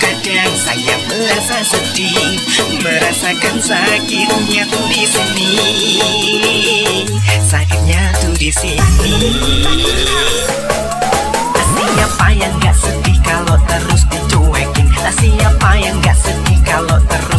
kadang saya merasa sedih Merasakan sakitnya tuh di sini. Sakitnya tuh di sini. Siapa yang gak sedih kalau terus dicuekin. Siapa yang gak sedih kalau terus